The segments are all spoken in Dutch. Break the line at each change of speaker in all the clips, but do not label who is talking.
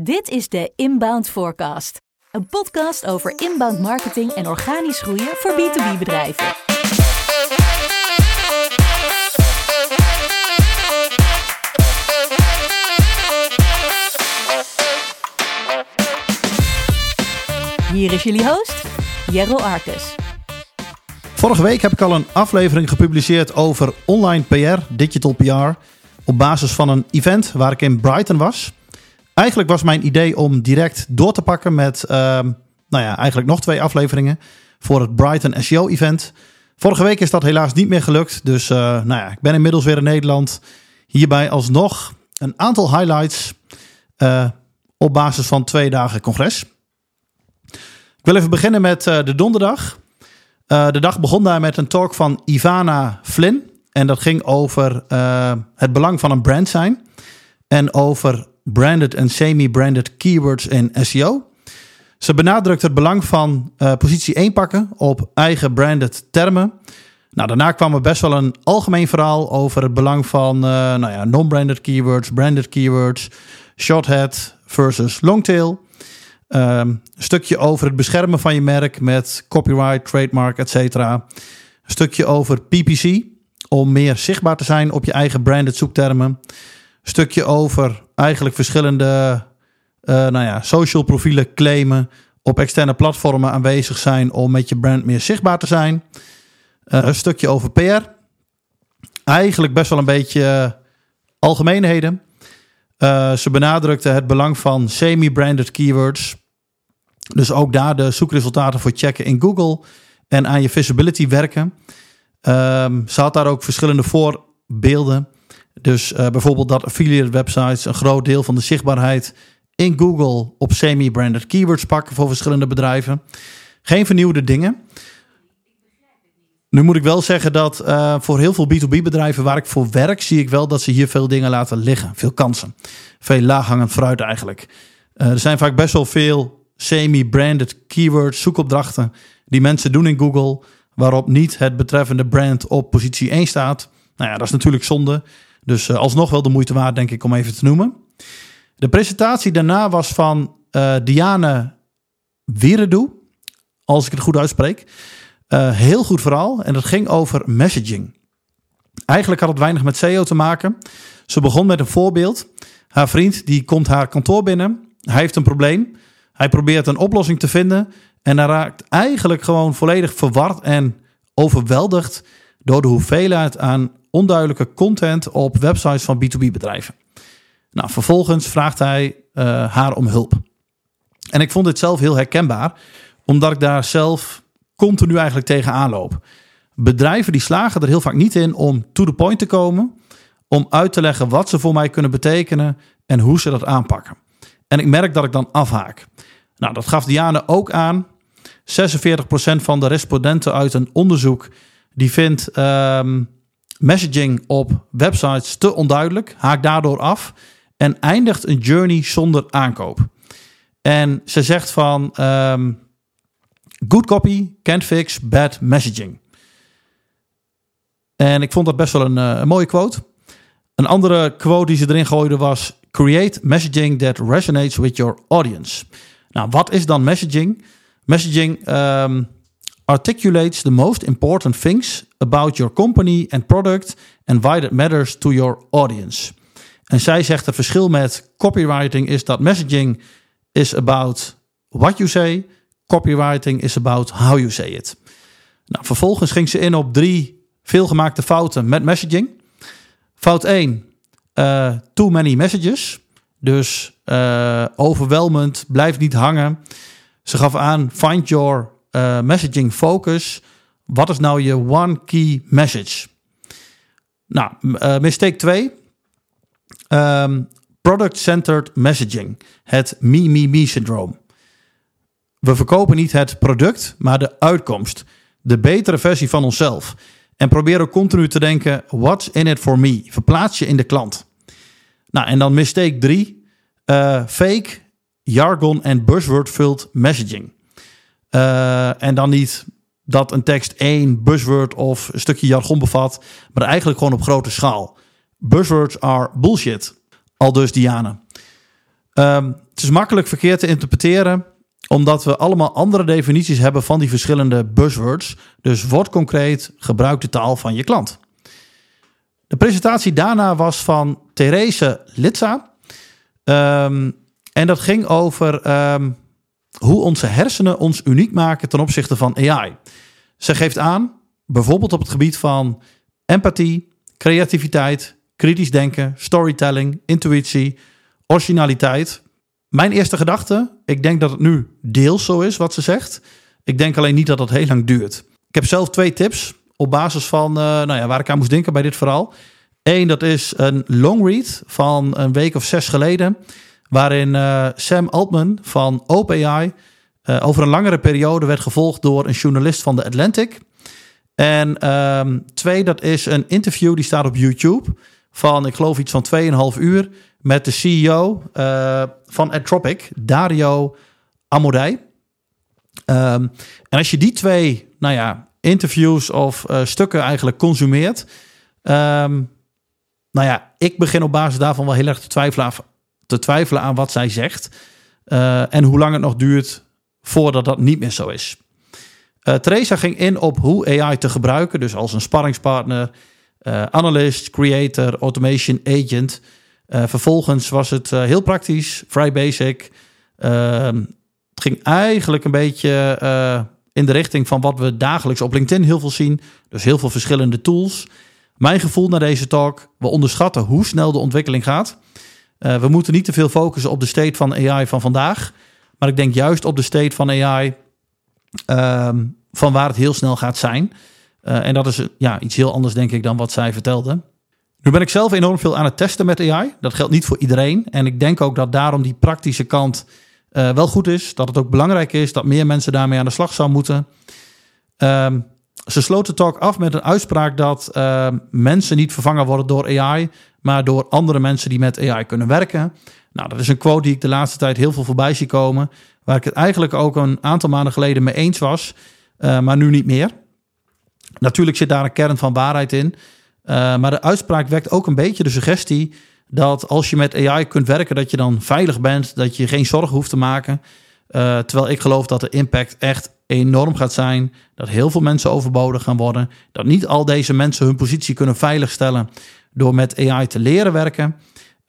Dit is de Inbound Forecast, een podcast over inbound marketing en organisch groeien voor B2B bedrijven. Hier is jullie host, Jero Arkus.
Vorige week heb ik al een aflevering gepubliceerd over online PR, digital PR, op basis van een event waar ik in Brighton was. Eigenlijk was mijn idee om direct door te pakken met, ehm, nou ja, eigenlijk nog twee afleveringen voor het Brighton SEO event. Vorige week is dat helaas niet meer gelukt, dus uh, nou ja, ik ben inmiddels weer in Nederland. Hierbij alsnog een aantal highlights uh, op basis van twee dagen congres. Ik wil even beginnen met uh, de donderdag. De dag begon daar met een talk van Ivana Flynn. En dat ging over het belang van een brand zijn. En over branded en semi-branded keywords in SEO. Ze benadrukt het belang van uh, positie 1 pakken op eigen branded termen. Nou, daarna kwam er best wel een algemeen verhaal over het belang van nou ja, non-branded keywords, branded keywords, shorthead versus longtail. Um, een stukje over het beschermen van je merk met copyright, trademark, etc. Een stukje over PPC, om meer zichtbaar te zijn op je eigen branded zoektermen. Stukje over eigenlijk verschillende uh, nou ja, social profielen claimen, op externe platformen aanwezig zijn om met je brand meer zichtbaar te zijn. Uh, een stukje over PR. Eigenlijk best wel een beetje uh, algemeenheden. Ze benadrukte het belang van semi-branded keywords. Dus ook daar de zoekresultaten voor checken in Google en aan je visibility werken. Um, ze had daar ook verschillende voorbeelden. Dus uh, bijvoorbeeld dat affiliate websites een groot deel van de zichtbaarheid in Google op semi-branded keywords pakken voor verschillende bedrijven. Geen vernieuwde dingen. Nu moet ik wel zeggen dat uh, voor heel veel B2B bedrijven waar ik voor werk, zie ik wel dat ze hier veel dingen laten liggen. Veel kansen. Veel laaghangend fruit eigenlijk. Uh, er zijn vaak best wel veel semi-branded keywords, zoekopdrachten die mensen doen in Google, waarop niet het betreffende brand op positie 1 staat. Nou ja, dat is natuurlijk zonde. Dus uh, alsnog wel de moeite waard, denk ik, om even te noemen. De presentatie daarna was van uh, Diane Wieredoe, als ik het goed uitspreek. Uh, heel goed verhaal en dat ging over messaging. Eigenlijk had het weinig met SEO te maken. Ze begon met een voorbeeld. Haar vriend die komt haar kantoor binnen. Hij heeft een probleem. Hij probeert een oplossing te vinden en hij raakt eigenlijk gewoon volledig verward en overweldigd door de hoeveelheid aan onduidelijke content op websites van B2B bedrijven. Nou, vervolgens vraagt hij uh, haar om hulp. En ik vond dit zelf heel herkenbaar, omdat ik daar zelf continu eigenlijk tegenaan loop. Bedrijven die slagen er heel vaak niet in om to the point te komen, om uit te leggen wat ze voor mij kunnen betekenen en hoe ze dat aanpakken. En ik merk dat ik dan afhaak. Nou, dat gaf Diane ook aan. 46% van de respondenten uit een onderzoek die vindt um, messaging op websites te onduidelijk, haakt daardoor af en eindigt een journey zonder aankoop. En ze zegt van um, good copy can't fix bad messaging. En ik vond dat best wel een, uh, een mooie quote. Een andere quote die ze erin gooide was: Create messaging that resonates with your audience. Nou, wat is dan messaging? Messaging um, articulates the most important things about your company and product and why that matters to your audience. En zij zegt het verschil met copywriting is dat messaging is about what you say, copywriting is about how you say it. Nou, vervolgens ging ze in op drie veelgemaakte fouten met messaging. Fout 1, uh, too many messages. Dus uh, overweldigend, blijf niet hangen. Ze gaf aan, find your uh, messaging focus. Wat is nou je one key message? Nou, uh, mistake 2. Um, Product-centered messaging. Het me-me-me-syndroom. We verkopen niet het product, maar de uitkomst. De betere versie van onszelf. En proberen continu te denken, what's in it for me? Verplaats je in de klant. Nou, en dan mistake 3. Uh, fake, jargon en buzzword-filled messaging. Uh, en dan niet dat een tekst één buzzword of een stukje jargon bevat, maar eigenlijk gewoon op grote schaal. Buzzwords are bullshit, al dus Diane. Ehm, het is makkelijk verkeerd te interpreteren, omdat we allemaal andere definities hebben van die verschillende buzzwords. Dus word concreet, gebruik de taal van je klant. De presentatie daarna was van Therese Litsa. Ehm, en dat ging over ehm, hoe onze hersenen ons uniek maken ten opzichte van AI. Ze geeft aan, bijvoorbeeld op het gebied van empathie, creativiteit, kritisch denken, storytelling, intuïtie, originaliteit. Mijn eerste gedachte, ik denk dat het nu deels zo is wat ze zegt. Ik denk alleen niet dat dat heel lang duurt. Ik heb zelf twee tips op basis van uh, nou ja, waar ik aan moest denken bij dit verhaal. Eén, dat is een long read van een week of zes geleden. Waarin uh, Sam Altman van OpenAI uh, over een langere periode werd gevolgd door een journalist van The Atlantic. En um, twee, dat is een interview die staat op YouTube van, ik geloof iets van 2,5 uur met de CEO uh, van Anthropic, Dario Amodei. Um, en als je die twee, nou ja, interviews of stukken eigenlijk consumeert, um, nou ja, ik begin op basis daarvan wel heel erg te twijfelen te twijfelen aan wat zij zegt uh, en hoe lang het nog duurt voordat dat niet meer zo is. Uh, ging in op hoe AI te gebruiken, dus als een sparringspartner, uh, analyst, creator, automation agent. Vervolgens was het heel praktisch, vrij basic. Ehm, het ging eigenlijk een beetje in de richting van wat we dagelijks op LinkedIn heel veel zien. Dus heel veel verschillende tools. Mijn gevoel na deze talk, we onderschatten hoe snel de ontwikkeling gaat. We moeten niet te veel focussen op de state van AI van vandaag. Maar ik denk juist op de state van AI um, van waar het heel snel gaat zijn. Uh, en dat is ja, iets heel anders, denk ik, dan wat zij vertelde. Nu ben ik zelf enorm veel aan het testen met AI. Dat geldt niet voor iedereen. En ik denk ook dat daarom die praktische kant wel goed is. Dat het ook belangrijk is dat meer mensen daarmee aan de slag zouden moeten. Um, ze sloot de talk af met een uitspraak dat uh, mensen niet vervangen worden door AI, maar door andere mensen die met AI kunnen werken. Nou, dat is een quote die ik de laatste tijd heel veel voorbij zie komen. Waar ik het eigenlijk ook een aantal maanden geleden mee eens was, uh, maar nu niet meer. Natuurlijk zit daar een kern van waarheid in. Uh, maar de uitspraak wekt ook een beetje de suggestie dat als je met AI kunt werken, dat je dan veilig bent, dat je geen zorgen hoeft te maken. Uh, terwijl ik geloof dat de impact echt enorm gaat zijn. Dat heel veel mensen overbodig gaan worden. Dat niet al deze mensen hun positie kunnen veiligstellen door met AI te leren werken.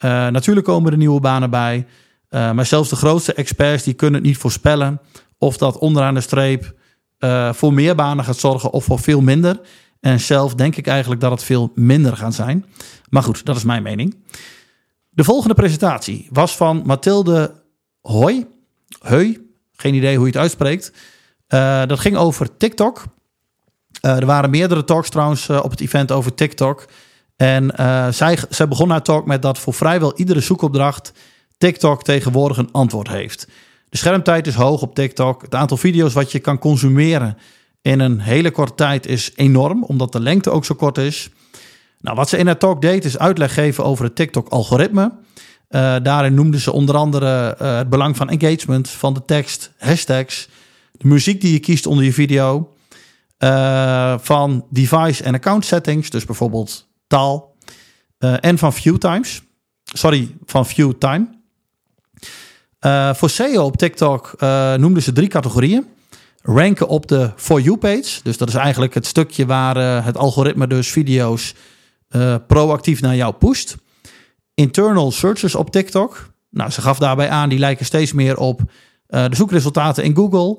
Uh, natuurlijk komen er nieuwe banen bij. Uh, maar zelfs de grootste experts die kunnen het niet voorspellen of dat onderaan de streep uh, voor meer banen gaat zorgen of voor veel minder. En zelf denk ik eigenlijk dat het veel minder gaat zijn. Maar goed, dat is mijn mening. De volgende presentatie was van Mathilde Hoy. Heu, geen idee hoe je het uitspreekt. Dat ging over TikTok. er waren meerdere talks trouwens op het event over TikTok. En zij, zij begon haar talk met dat voor vrijwel iedere zoekopdracht TikTok tegenwoordig een antwoord heeft. De schermtijd is hoog op TikTok. Het aantal video's wat je kan consumeren in een hele korte tijd is enorm, omdat de lengte ook zo kort is. Nou, wat ze in haar talk deed is uitleg geven over het TikTok-algoritme. Uh, daarin noemde ze onder andere uh, het belang van engagement, van de tekst, hashtags, de muziek die je kiest onder je video, van device en account settings, dus bijvoorbeeld taal, en van view times. Sorry, van view time. Uh, voor SEO op TikTok uh, noemden ze drie categorieën. Ranken op de For You page. Dus dat is eigenlijk het stukje waar het algoritme dus video's proactief naar jou pusht. Internal searches op TikTok. Nou, ze gaf daarbij aan, die lijken steeds meer op de zoekresultaten in Google.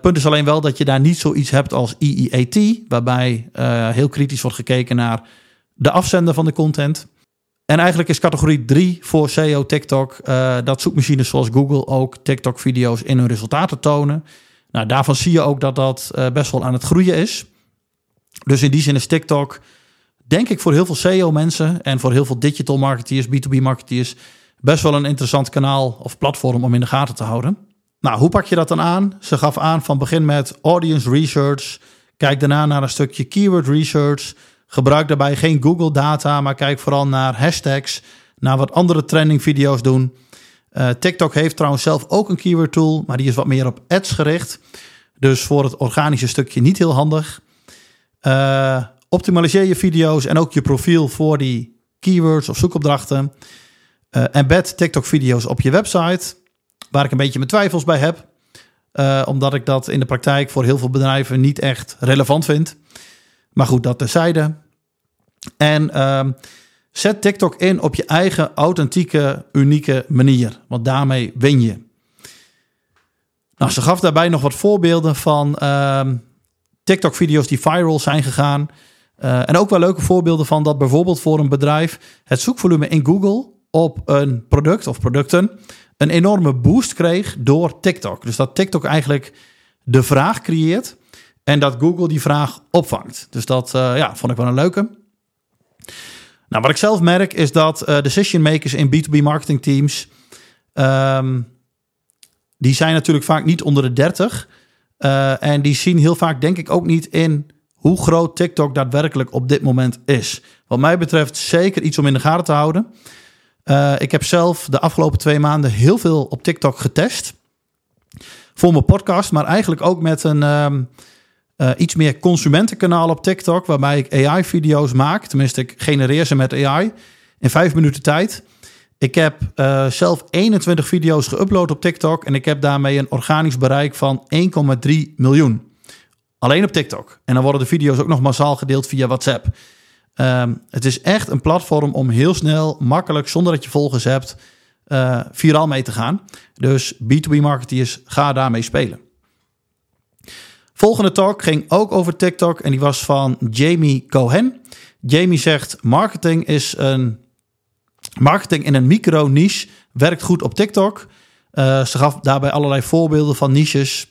punt is alleen wel dat je daar niet zoiets hebt als EEAT, waarbij heel kritisch wordt gekeken naar de afzender van de content. En eigenlijk is categorie 3 voor SEO TikTok uh, dat zoekmachines zoals Google ook TikTok-video's in hun resultaten tonen. Nou, daarvan zie je ook dat dat uh, best wel aan het groeien is. Dus in die zin is TikTok, denk ik, voor heel veel SEO-mensen en voor heel veel digital marketeers, B2B-marketeers, best wel een interessant kanaal of platform om in de gaten te houden. Nou, hoe pak je dat dan aan? Ze gaf aan van begin met audience research. Kijk daarna naar een stukje keyword research. Gebruik daarbij geen Google data, maar kijk vooral naar hashtags, naar wat andere trending video's doen. Uh, TikTok heeft trouwens zelf ook een keyword tool, maar die is wat meer op ads gericht. Dus voor het organische stukje niet heel handig. Uh, optimaliseer je video's en ook je profiel voor die keywords of zoekopdrachten. Uh, embed TikTok-video's op je website, waar ik een beetje mijn twijfels bij heb. Omdat ik dat in de praktijk voor heel veel bedrijven niet echt relevant vind. Maar goed, dat terzijde. En uh, zet TikTok in op je eigen authentieke, unieke manier. Want daarmee win je. Nou, ze gaf daarbij nog wat voorbeelden van ehm, TikTok-video's die viral zijn gegaan. Uh, en ook wel leuke voorbeelden van dat bijvoorbeeld voor een bedrijf het zoekvolume in Google op een product of producten een enorme boost kreeg door TikTok. Dus dat TikTok eigenlijk de vraag creëert en dat Google die vraag opvangt. Dus dat uh, ja, vond ik wel een leuke. Nou, wat ik zelf merk is dat uh, decision makers in B2B marketing teams, um, die zijn natuurlijk vaak niet onder de 30. Uh, en die zien heel vaak, denk ik, ook niet in hoe groot TikTok daadwerkelijk op dit moment is. Wat mij betreft zeker iets om in de gaten te houden. Uh, ik heb zelf de afgelopen twee maanden heel veel op TikTok getest. Voor mijn podcast, maar eigenlijk ook met een um, uh, iets meer consumentenkanaal op TikTok. Waarbij ik AI-video's maak. Tenminste, ik genereer ze met AI in vijf minuten tijd. Ik heb uh, zelf 21 video's geüpload op TikTok. En ik heb daarmee een organisch bereik van 1,3 miljoen. Alleen op TikTok. En dan worden de video's ook nog massaal gedeeld via WhatsApp. Um, het is echt een platform om heel snel, makkelijk, zonder dat je volgers hebt, uh, viraal mee te gaan. Dus B2B marketeers, ga daarmee spelen. Volgende talk ging ook over TikTok en die was van Jamie Cohen. Jamie zegt: marketing is een marketing in een micro niche werkt goed op TikTok. Uh, ze gaf daarbij allerlei voorbeelden van niches.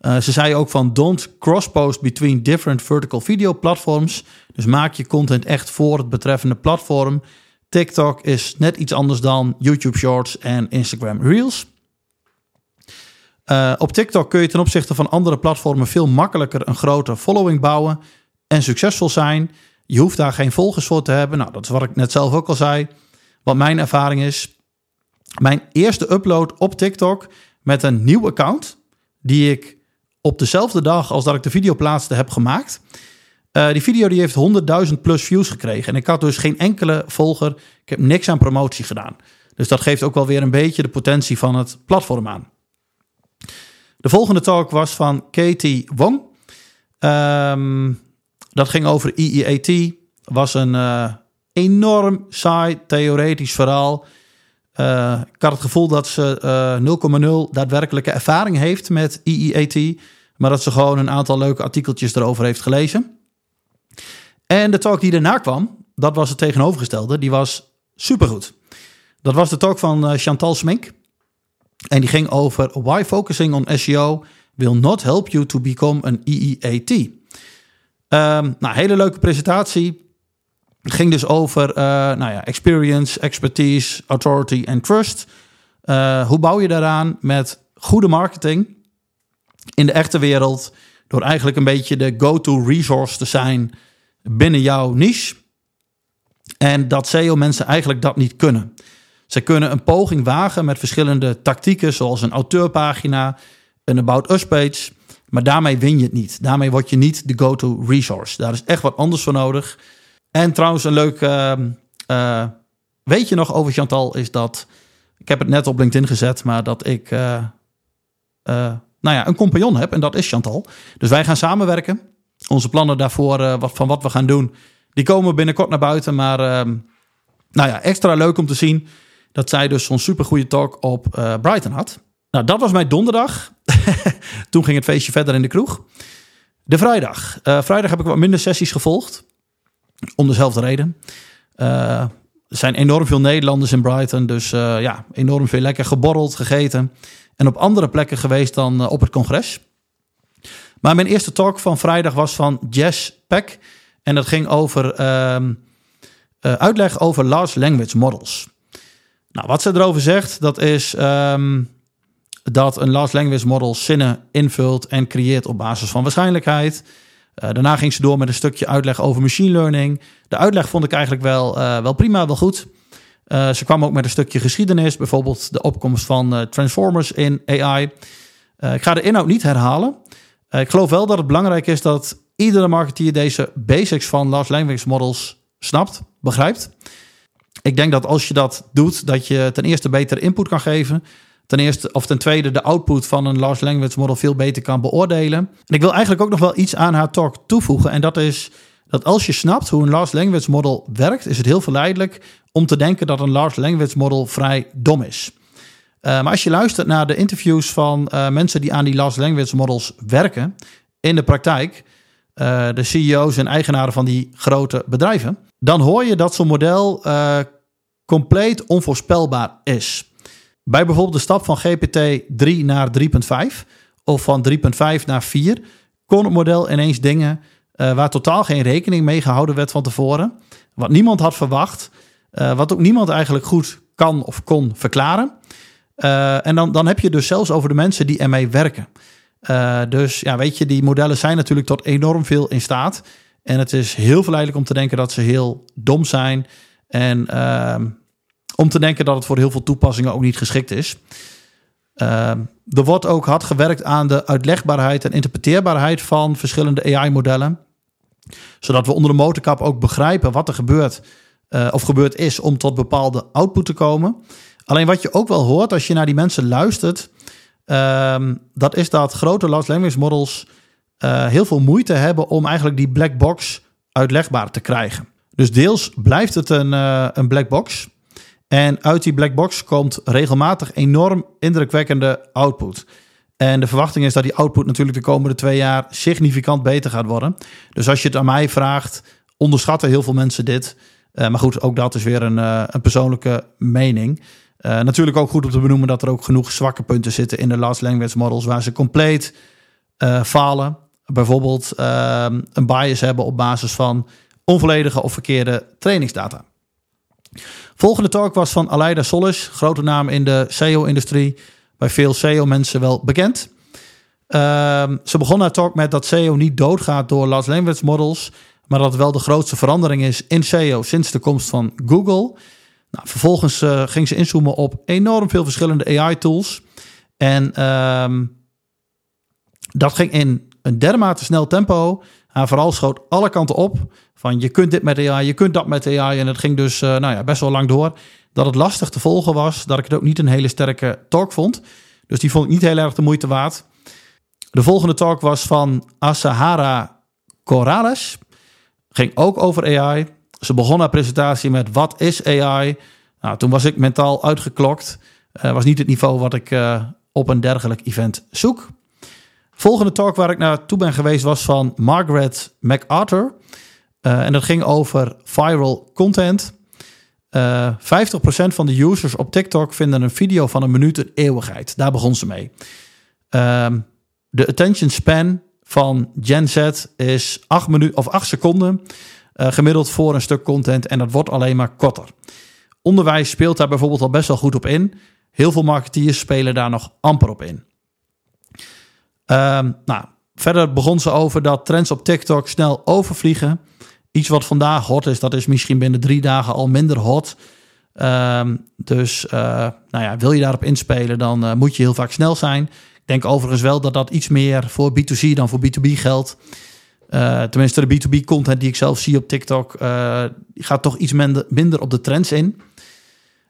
Uh, ze zei ook van don't cross-post between different vertical video platforms. Dus maak je content echt voor het betreffende platform. TikTok is net iets anders dan YouTube Shorts en Instagram Reels. Uh, op TikTok kun je ten opzichte van andere platformen veel makkelijker een grote following bouwen en succesvol zijn. Je hoeft daar geen volgers voor te hebben. Nou, dat is wat ik net zelf ook al zei. Wat mijn ervaring is. Mijn eerste upload op TikTok met een nieuw account, die ik op dezelfde dag als dat ik de video plaatste heb gemaakt. Uh, die video die heeft 100.000 plus views gekregen. En ik had dus geen enkele volger. Ik heb niks aan promotie gedaan. Dus dat geeft ook wel weer een beetje de potentie van het platform aan. De volgende talk was van Katie Wong. Um, dat ging over EEAT. Was een uh, enorm saai theoretisch verhaal. Uh, ik had het gevoel dat ze uh, 0,0 daadwerkelijke ervaring heeft met EEAT. Maar dat ze gewoon een aantal leuke artikeltjes erover heeft gelezen. En de talk die daarna kwam, dat was het tegenovergestelde. Die was supergoed. Dat was de talk van Chantal Smink. En die ging over why focusing on SEO will not help you to become an EEAT. Um, nou, hele leuke presentatie. Het ging dus over uh, nou ja, experience, expertise, authority en trust. Uh, hoe bouw je daaraan met goede marketing in de echte wereld? Door eigenlijk een beetje de go-to resource te zijn binnen jouw niche. En dat SEO-mensen eigenlijk dat niet kunnen. Ze kunnen een poging wagen met verschillende tactieken, zoals een auteurpagina, een About Us page. Maar daarmee win je het niet. Daarmee word je niet de go-to resource. Daar is echt wat anders voor nodig. En trouwens, een leuk uh, uh, weet je nog over Chantal is dat. Ik heb het net op LinkedIn gezet, maar dat ik uh, nou ja, een compagnon heb en dat is Chantal. Dus wij gaan samenwerken. Onze plannen daarvoor, wat, van wat we gaan doen, die komen binnenkort naar buiten. Maar ehm, nou ja, extra leuk om te zien dat zij dus zo'n supergoeie talk op Brighton had. Nou, dat was mijn donderdag. Toen ging het feestje verder in de kroeg. De vrijdag. Uh, vrijdag heb ik wat minder sessies gevolgd. Om dezelfde reden. Uh, er zijn enorm veel Nederlanders in Brighton. Dus ja, enorm veel lekker geborreld, gegeten. En op andere plekken geweest dan op het congres. Maar mijn eerste talk van vrijdag was van Jess Peck. En dat ging over ehm, uitleg over large language models. Nou, wat ze erover zegt, dat is... Um, dat een large language model zinnen invult en creëert op basis van waarschijnlijkheid. Uh, daarna ging ze door met een stukje uitleg over machine learning. De uitleg vond ik eigenlijk wel, uh, wel prima, wel goed. Uh, ze kwam ook met een stukje geschiedenis, bijvoorbeeld de opkomst van Transformers in AI. ik ga de inhoud niet herhalen. ik geloof wel dat het belangrijk is dat iedere marketeer deze basics van large language models snapt, begrijpt. Ik denk dat als je dat doet, dat je ten eerste beter input kan geven. Ten eerste of ten tweede de output van een large language model veel beter kan beoordelen. En ik wil eigenlijk ook nog wel iets aan haar talk toevoegen. En dat is dat als je snapt hoe een large language model werkt, is het heel verleidelijk om te denken dat een large language model vrij dom is. Uh, maar als je luistert naar de interviews van uh, mensen die aan die large language models werken in de praktijk, uh, de CEO's en eigenaren van die grote bedrijven, dan hoor je dat zo'n model compleet onvoorspelbaar is. Bij bijvoorbeeld de stap van GPT 3 naar 3.5 of van 3.5 naar 4 kon het model ineens dingen waar totaal geen rekening mee gehouden werd van tevoren, wat niemand had verwacht, wat ook niemand eigenlijk goed kan of kon verklaren. En dan, dan heb je dus zelfs over de mensen die ermee werken. Uh, dus ja, weet je, die modellen zijn natuurlijk tot enorm veel in staat. En het is heel verleidelijk om te denken dat ze heel dom zijn. En uh, om te denken dat het voor heel veel toepassingen ook niet geschikt is. er wordt ook hard gewerkt aan de uitlegbaarheid en interpreteerbaarheid van verschillende AI-modellen. Zodat we onder de motorkap ook begrijpen wat er gebeurt of gebeurd is om tot bepaalde output te komen. Alleen wat je ook wel hoort als je naar die mensen luistert, um, dat is dat grote large language models uh, heel veel moeite hebben om eigenlijk die black box uitlegbaar te krijgen. Dus deels blijft het een, uh, een black box. En uit die black box komt regelmatig enorm indrukwekkende output. En de verwachting is dat die output natuurlijk de komende twee jaar significant beter gaat worden. Dus als je het aan mij vraagt, onderschatten heel veel mensen dit. Uh, maar goed, ook dat is weer een, een persoonlijke mening. Uh, natuurlijk ook goed om te benoemen dat er ook genoeg zwakke punten zitten in de large language models waar ze compleet uh, falen. Bijvoorbeeld uh, een bias hebben op basis van onvolledige of verkeerde trainingsdata. Volgende talk was van Aleida Solis, grote naam in de SEO-industrie, bij veel SEO-mensen wel bekend. Ehm, ze begon haar talk met dat SEO niet doodgaat door large language models, maar dat het wel de grootste verandering is in SEO sinds de komst van Google. Nou, vervolgens uh, ging ze inzoomen op enorm veel verschillende AI-tools. En uh, dat ging in een dermate snel tempo. En vooral schoot alle kanten op. Van je kunt dit met AI, je kunt dat met AI. En het ging dus uh, nou ja, best wel lang door. Dat het lastig te volgen was. Dat ik het ook niet een hele sterke talk vond. Dus die vond ik niet heel erg de moeite waard. De volgende talk was van Asahara Corrales. Ging ook over AI. Ze begon haar presentatie met wat is AI? Nou, toen was ik mentaal uitgeklokt. Uh, was niet het niveau wat ik uh, op een dergelijk event zoek. Volgende talk waar ik naartoe ben geweest was van Margaret MacArthur. Uh, en dat ging over viral content. 50% van de users op TikTok vinden een video van een minuut een eeuwigheid. Daar begon ze mee. Ehm, de attention span van Gen Z is 8 minuten of 8 seconden. Uh, gemiddeld voor een stuk content en dat wordt alleen maar korter. Onderwijs speelt daar bijvoorbeeld al best wel goed op in. Heel veel marketeers spelen daar nog amper op in. Um, nou, verder begon ze over dat trends op TikTok snel overvliegen. Iets wat vandaag hot is, dat is misschien binnen drie dagen al minder hot. Um, dus uh, nou ja, wil je daarop inspelen, dan uh, moet je heel vaak snel zijn. Ik denk overigens wel dat dat iets meer voor B2C dan voor B2B geldt. Uh, tenminste, de B2B content die ik zelf zie op TikTok uh, gaat toch iets minder, op de trends in.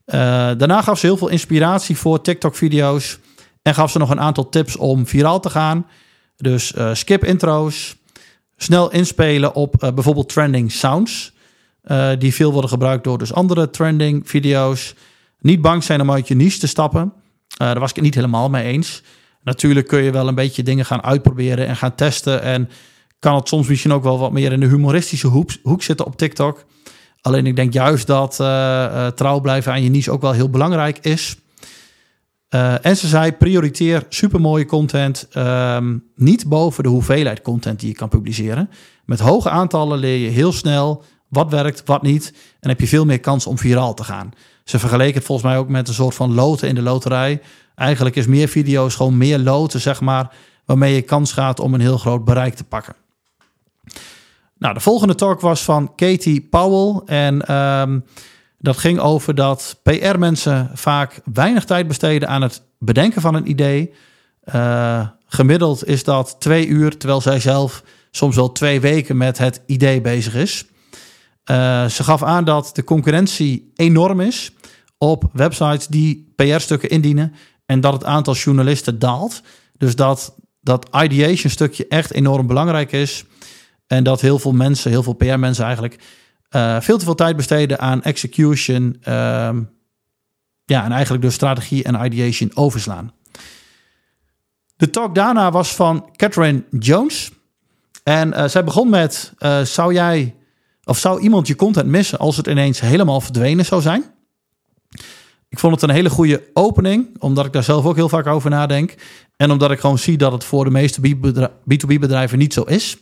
Uh, daarna gaf ze heel veel inspiratie voor TikTok-video's en gaf ze nog een aantal tips om viraal te gaan. Dus skip intro's, snel inspelen op bijvoorbeeld trending sounds, die veel worden gebruikt door dus andere trending video's. Niet bang zijn om uit je niche te stappen. daar was ik het niet helemaal mee eens. Natuurlijk kun je wel een beetje dingen gaan uitproberen en gaan testen en kan het soms misschien ook wel wat meer in de humoristische hoek, zitten op TikTok. Alleen ik denk juist dat uh, uh, trouw blijven aan je niche ook wel heel belangrijk is. Uh, en ze zei, prioriteer supermooie content ehm, niet boven de hoeveelheid content die je kan publiceren. Met hoge aantallen leer je heel snel wat werkt, wat niet. En heb je veel meer kans om viraal te gaan. Ze vergeleken het volgens mij ook met een soort van loten in de loterij. Eigenlijk is meer video's gewoon meer loten, zeg maar, waarmee je kans gaat om een heel groot bereik te pakken. Nou, de volgende talk was van Katie Powell. En um, dat ging over dat PR-mensen vaak weinig tijd besteden aan het bedenken van een idee. Uh, gemiddeld is dat twee uur, terwijl zij zelf soms wel twee weken met het idee bezig is. ze gaf aan dat de concurrentie enorm is op websites die PR-stukken indienen en dat het aantal journalisten daalt. Dus dat dat ideation stukje echt enorm belangrijk is. En dat heel veel mensen, heel veel PR-mensen eigenlijk, uh, veel te veel tijd besteden aan execution. Uh, ja, en eigenlijk dus strategie en ideation overslaan. De talk daarna was van Catherine Jones. En uh, zij begon met: uh, Zou jij of zou iemand je content missen als het ineens helemaal verdwenen zou zijn? Ik vond het een hele goede opening, omdat ik daar zelf ook heel vaak over nadenk. En omdat ik gewoon zie dat het voor de meeste B2B-bedrijven niet zo is.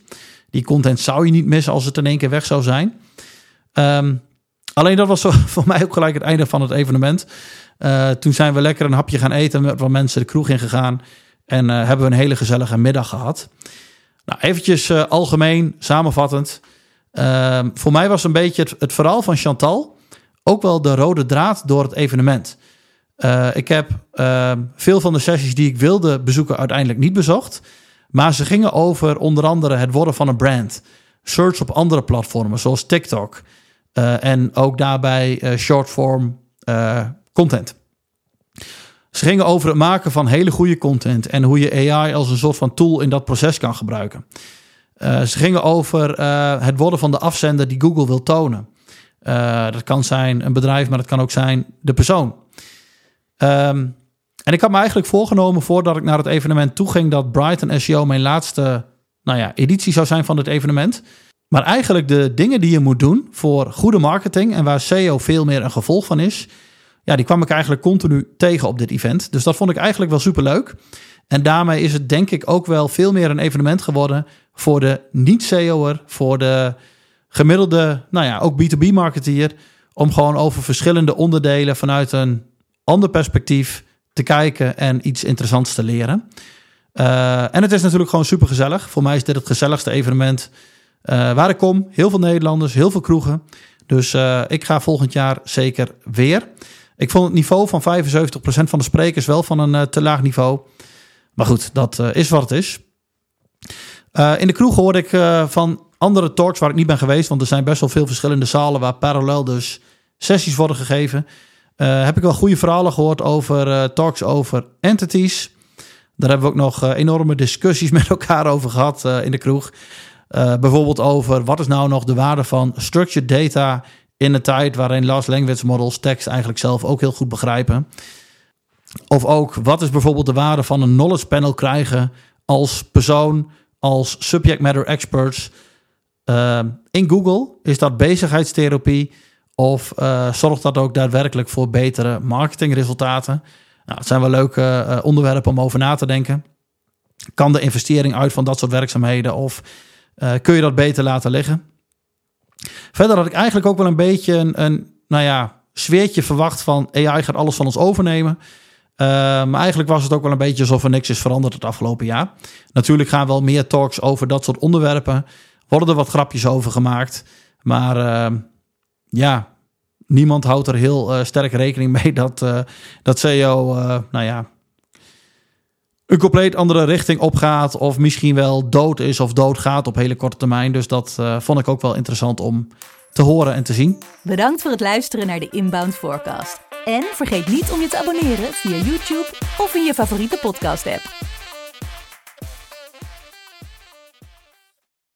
Die content zou je niet missen als het in één keer weg zou zijn. Um, alleen dat was voor mij ook gelijk het einde van het evenement. Uh, toen zijn we lekker een hapje gaan eten met wat mensen de kroeg in gegaan. En uh, hebben we een hele gezellige middag gehad. Nou, eventjes uh, algemeen, samenvattend. Ehm, voor mij was een beetje het, het verhaal van Chantal ook wel de rode draad door het evenement. Uh, ik heb uh, veel van de sessies die ik wilde bezoeken uiteindelijk niet bezocht. Maar ze gingen over onder andere het worden van een brand. Search op andere platformen zoals TikTok. Uh, en ook daarbij shortform content. Ze gingen over het maken van hele goede content en hoe je AI als een soort van tool in dat proces kan gebruiken. ze gingen over het worden van de afzender die Google wil tonen. Uh, dat kan zijn een bedrijf, maar dat kan ook zijn de persoon. Um, en ik had me eigenlijk voorgenomen voordat ik naar het evenement toe ging dat Brighton SEO mijn laatste nou ja, editie zou zijn van het evenement. Maar eigenlijk de dingen die je moet doen voor goede marketing en waar SEO veel meer een gevolg van is, ja, die kwam ik eigenlijk continu tegen op dit event. Dus dat vond ik eigenlijk wel super leuk. En daarmee is het denk ik ook wel veel meer een evenement geworden voor de niet-SEO'er, voor de gemiddelde, nou ja, ook B2B-marketeer, om gewoon over verschillende onderdelen vanuit een ander perspectief te kijken en iets interessants te leren. Uh, en het is natuurlijk gewoon super gezellig. Voor mij is dit het gezelligste evenement uh, waar ik kom. Heel veel Nederlanders, heel veel kroegen. Dus uh, ik ga volgend jaar zeker weer. Ik vond het niveau van 75% van de sprekers wel van een te laag niveau. Maar goed, dat is wat het is. in de kroeg hoorde ik van andere talks waar ik niet ben geweest, want er zijn best wel veel verschillende zalen waar parallel dus sessies worden gegeven. Uh, heb ik wel goede verhalen gehoord over uh, talks over entities. Daar hebben we ook nog uh, enorme discussies met elkaar over gehad in de kroeg. bijvoorbeeld over wat is nou nog de waarde van structured data in een tijd waarin large language models tekst eigenlijk zelf ook heel goed begrijpen. Of ook wat is bijvoorbeeld de waarde van een knowledge panel krijgen als persoon, als subject matter experts uh, in Google is dat bezigheidstherapie of uh, zorgt dat ook daadwerkelijk voor betere marketingresultaten? Nou, het zijn wel leuke uh, onderwerpen om over na te denken. Kan de investering uit van dat soort werkzaamheden of uh, kun je dat beter laten liggen? Verder had ik eigenlijk ook wel een beetje een, een nou ja, sfeertje verwacht van AI gaat alles van ons overnemen. maar eigenlijk was het ook wel een beetje alsof er niks is veranderd het afgelopen jaar. Natuurlijk gaan wel meer talks over dat soort onderwerpen worden er wat grapjes over gemaakt. Maar uh, ja, niemand houdt er heel uh, sterk rekening mee dat, uh, dat CEO, nou ja, een compleet andere richting opgaat. Of misschien wel dood is of doodgaat op hele korte termijn. Dus dat vond ik ook wel interessant om te horen en te zien.
Bedankt voor het luisteren naar de Inbound Forecast. En vergeet niet om je te abonneren via YouTube of in je favoriete podcast app.